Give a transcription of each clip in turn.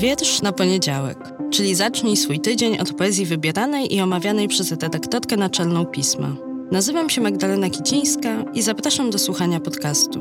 Wiersz na poniedziałek, czyli zacznij swój tydzień od poezji wybieranej i omawianej przez redaktorkę naczelną pisma. Nazywam się Magdalena Kicińska i zapraszam do słuchania podcastu.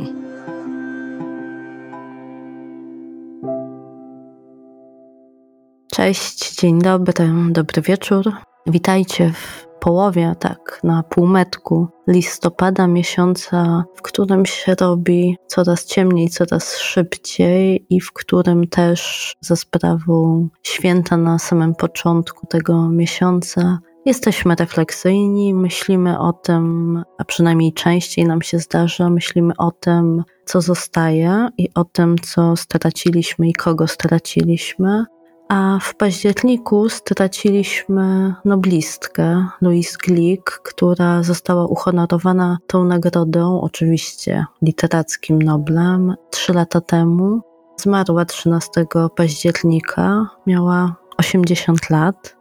Cześć, dzień dobry, dobry wieczór. Witajcie w połowie, tak na półmetku listopada, miesiąca, w którym się robi coraz ciemniej, coraz szybciej i w którym też za sprawą święta na samym początku tego miesiąca jesteśmy refleksyjni, myślimy o tym, a przynajmniej częściej nam się zdarza, myślimy o tym, co zostaje i o tym, co straciliśmy i kogo straciliśmy. A w październiku straciliśmy noblistkę Louise Glick, która została uhonorowana tą nagrodą, oczywiście literackim Noblem, trzy lata temu. Zmarła 13 października, miała 80 lat.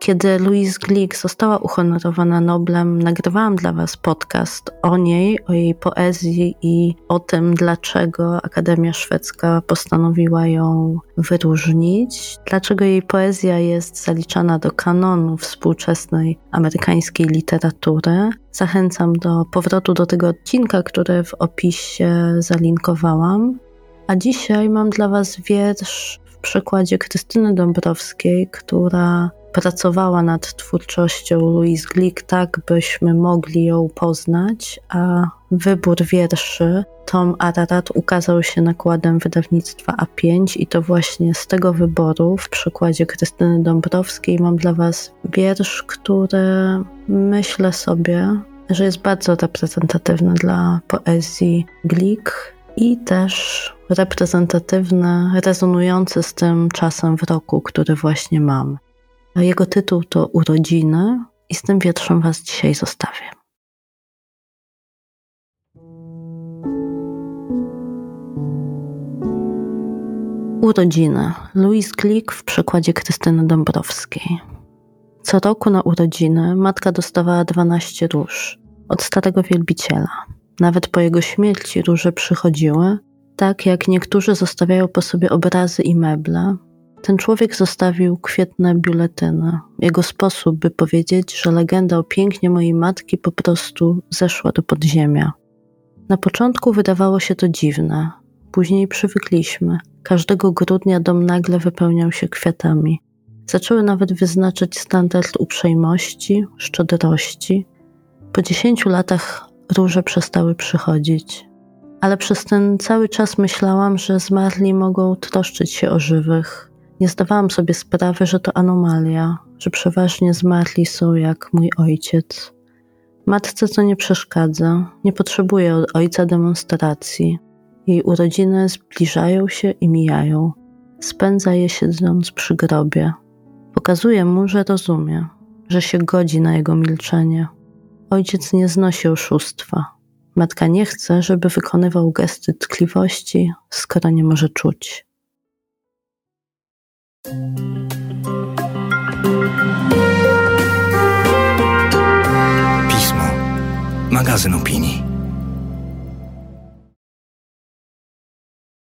Kiedy Louise Glick została uhonorowana Noblem, nagrywałam dla Was podcast o niej, o jej poezji i o tym, dlaczego Akademia Szwedzka postanowiła ją wyróżnić, dlaczego jej poezja jest zaliczana do kanonu współczesnej amerykańskiej literatury. Zachęcam do powrotu do tego odcinka, który w opisie zalinkowałam. A dzisiaj mam dla Was wiersz przykładzie Krystyny Dąbrowskiej, która pracowała nad twórczością Louise Glick tak, byśmy mogli ją poznać, a wybór wierszy Tom Ararat ukazał się nakładem wydawnictwa A5 i to właśnie z tego wyboru w przykładzie Krystyny Dąbrowskiej mam dla Was wiersz, który myślę sobie, że jest bardzo reprezentatywny dla poezji Glick i też reprezentatywny, rezonujący z tym czasem w roku, który właśnie mam. Jego tytuł to Urodziny i z tym wierszem Was dzisiaj zostawię. Urodziny. Louise Glick w przykładzie Krystyny Dąbrowskiej. Co roku na urodziny matka dostawała 12 róż od starego wielbiciela. Nawet po jego śmierci róże przychodziły, tak jak niektórzy zostawiają po sobie obrazy i meble, ten człowiek zostawił kwietne biuletyny. Jego sposób, by powiedzieć, że legenda o pięknie mojej matki po prostu zeszła do podziemia. Na początku wydawało się to dziwne, później przywykliśmy. Każdego grudnia dom nagle wypełniał się kwiatami. Zaczęły nawet wyznaczać standard uprzejmości, szczodrości. Po dziesięciu latach róże przestały przychodzić. Ale przez ten cały czas myślałam, że zmarli mogą troszczyć się o żywych, nie zdawałam sobie sprawy, że to anomalia, że przeważnie zmarli są jak mój ojciec. Matce to nie przeszkadza, nie potrzebuje od ojca demonstracji. Jej urodziny zbliżają się i mijają. Spędza je siedząc przy grobie. Pokazuje mu, że rozumie, że się godzi na jego milczenie. Ojciec nie znosi oszustwa. Matka nie chce, żeby wykonywał gesty tkliwości, skoro nie może czuć. Pismo. Magazyn opinii.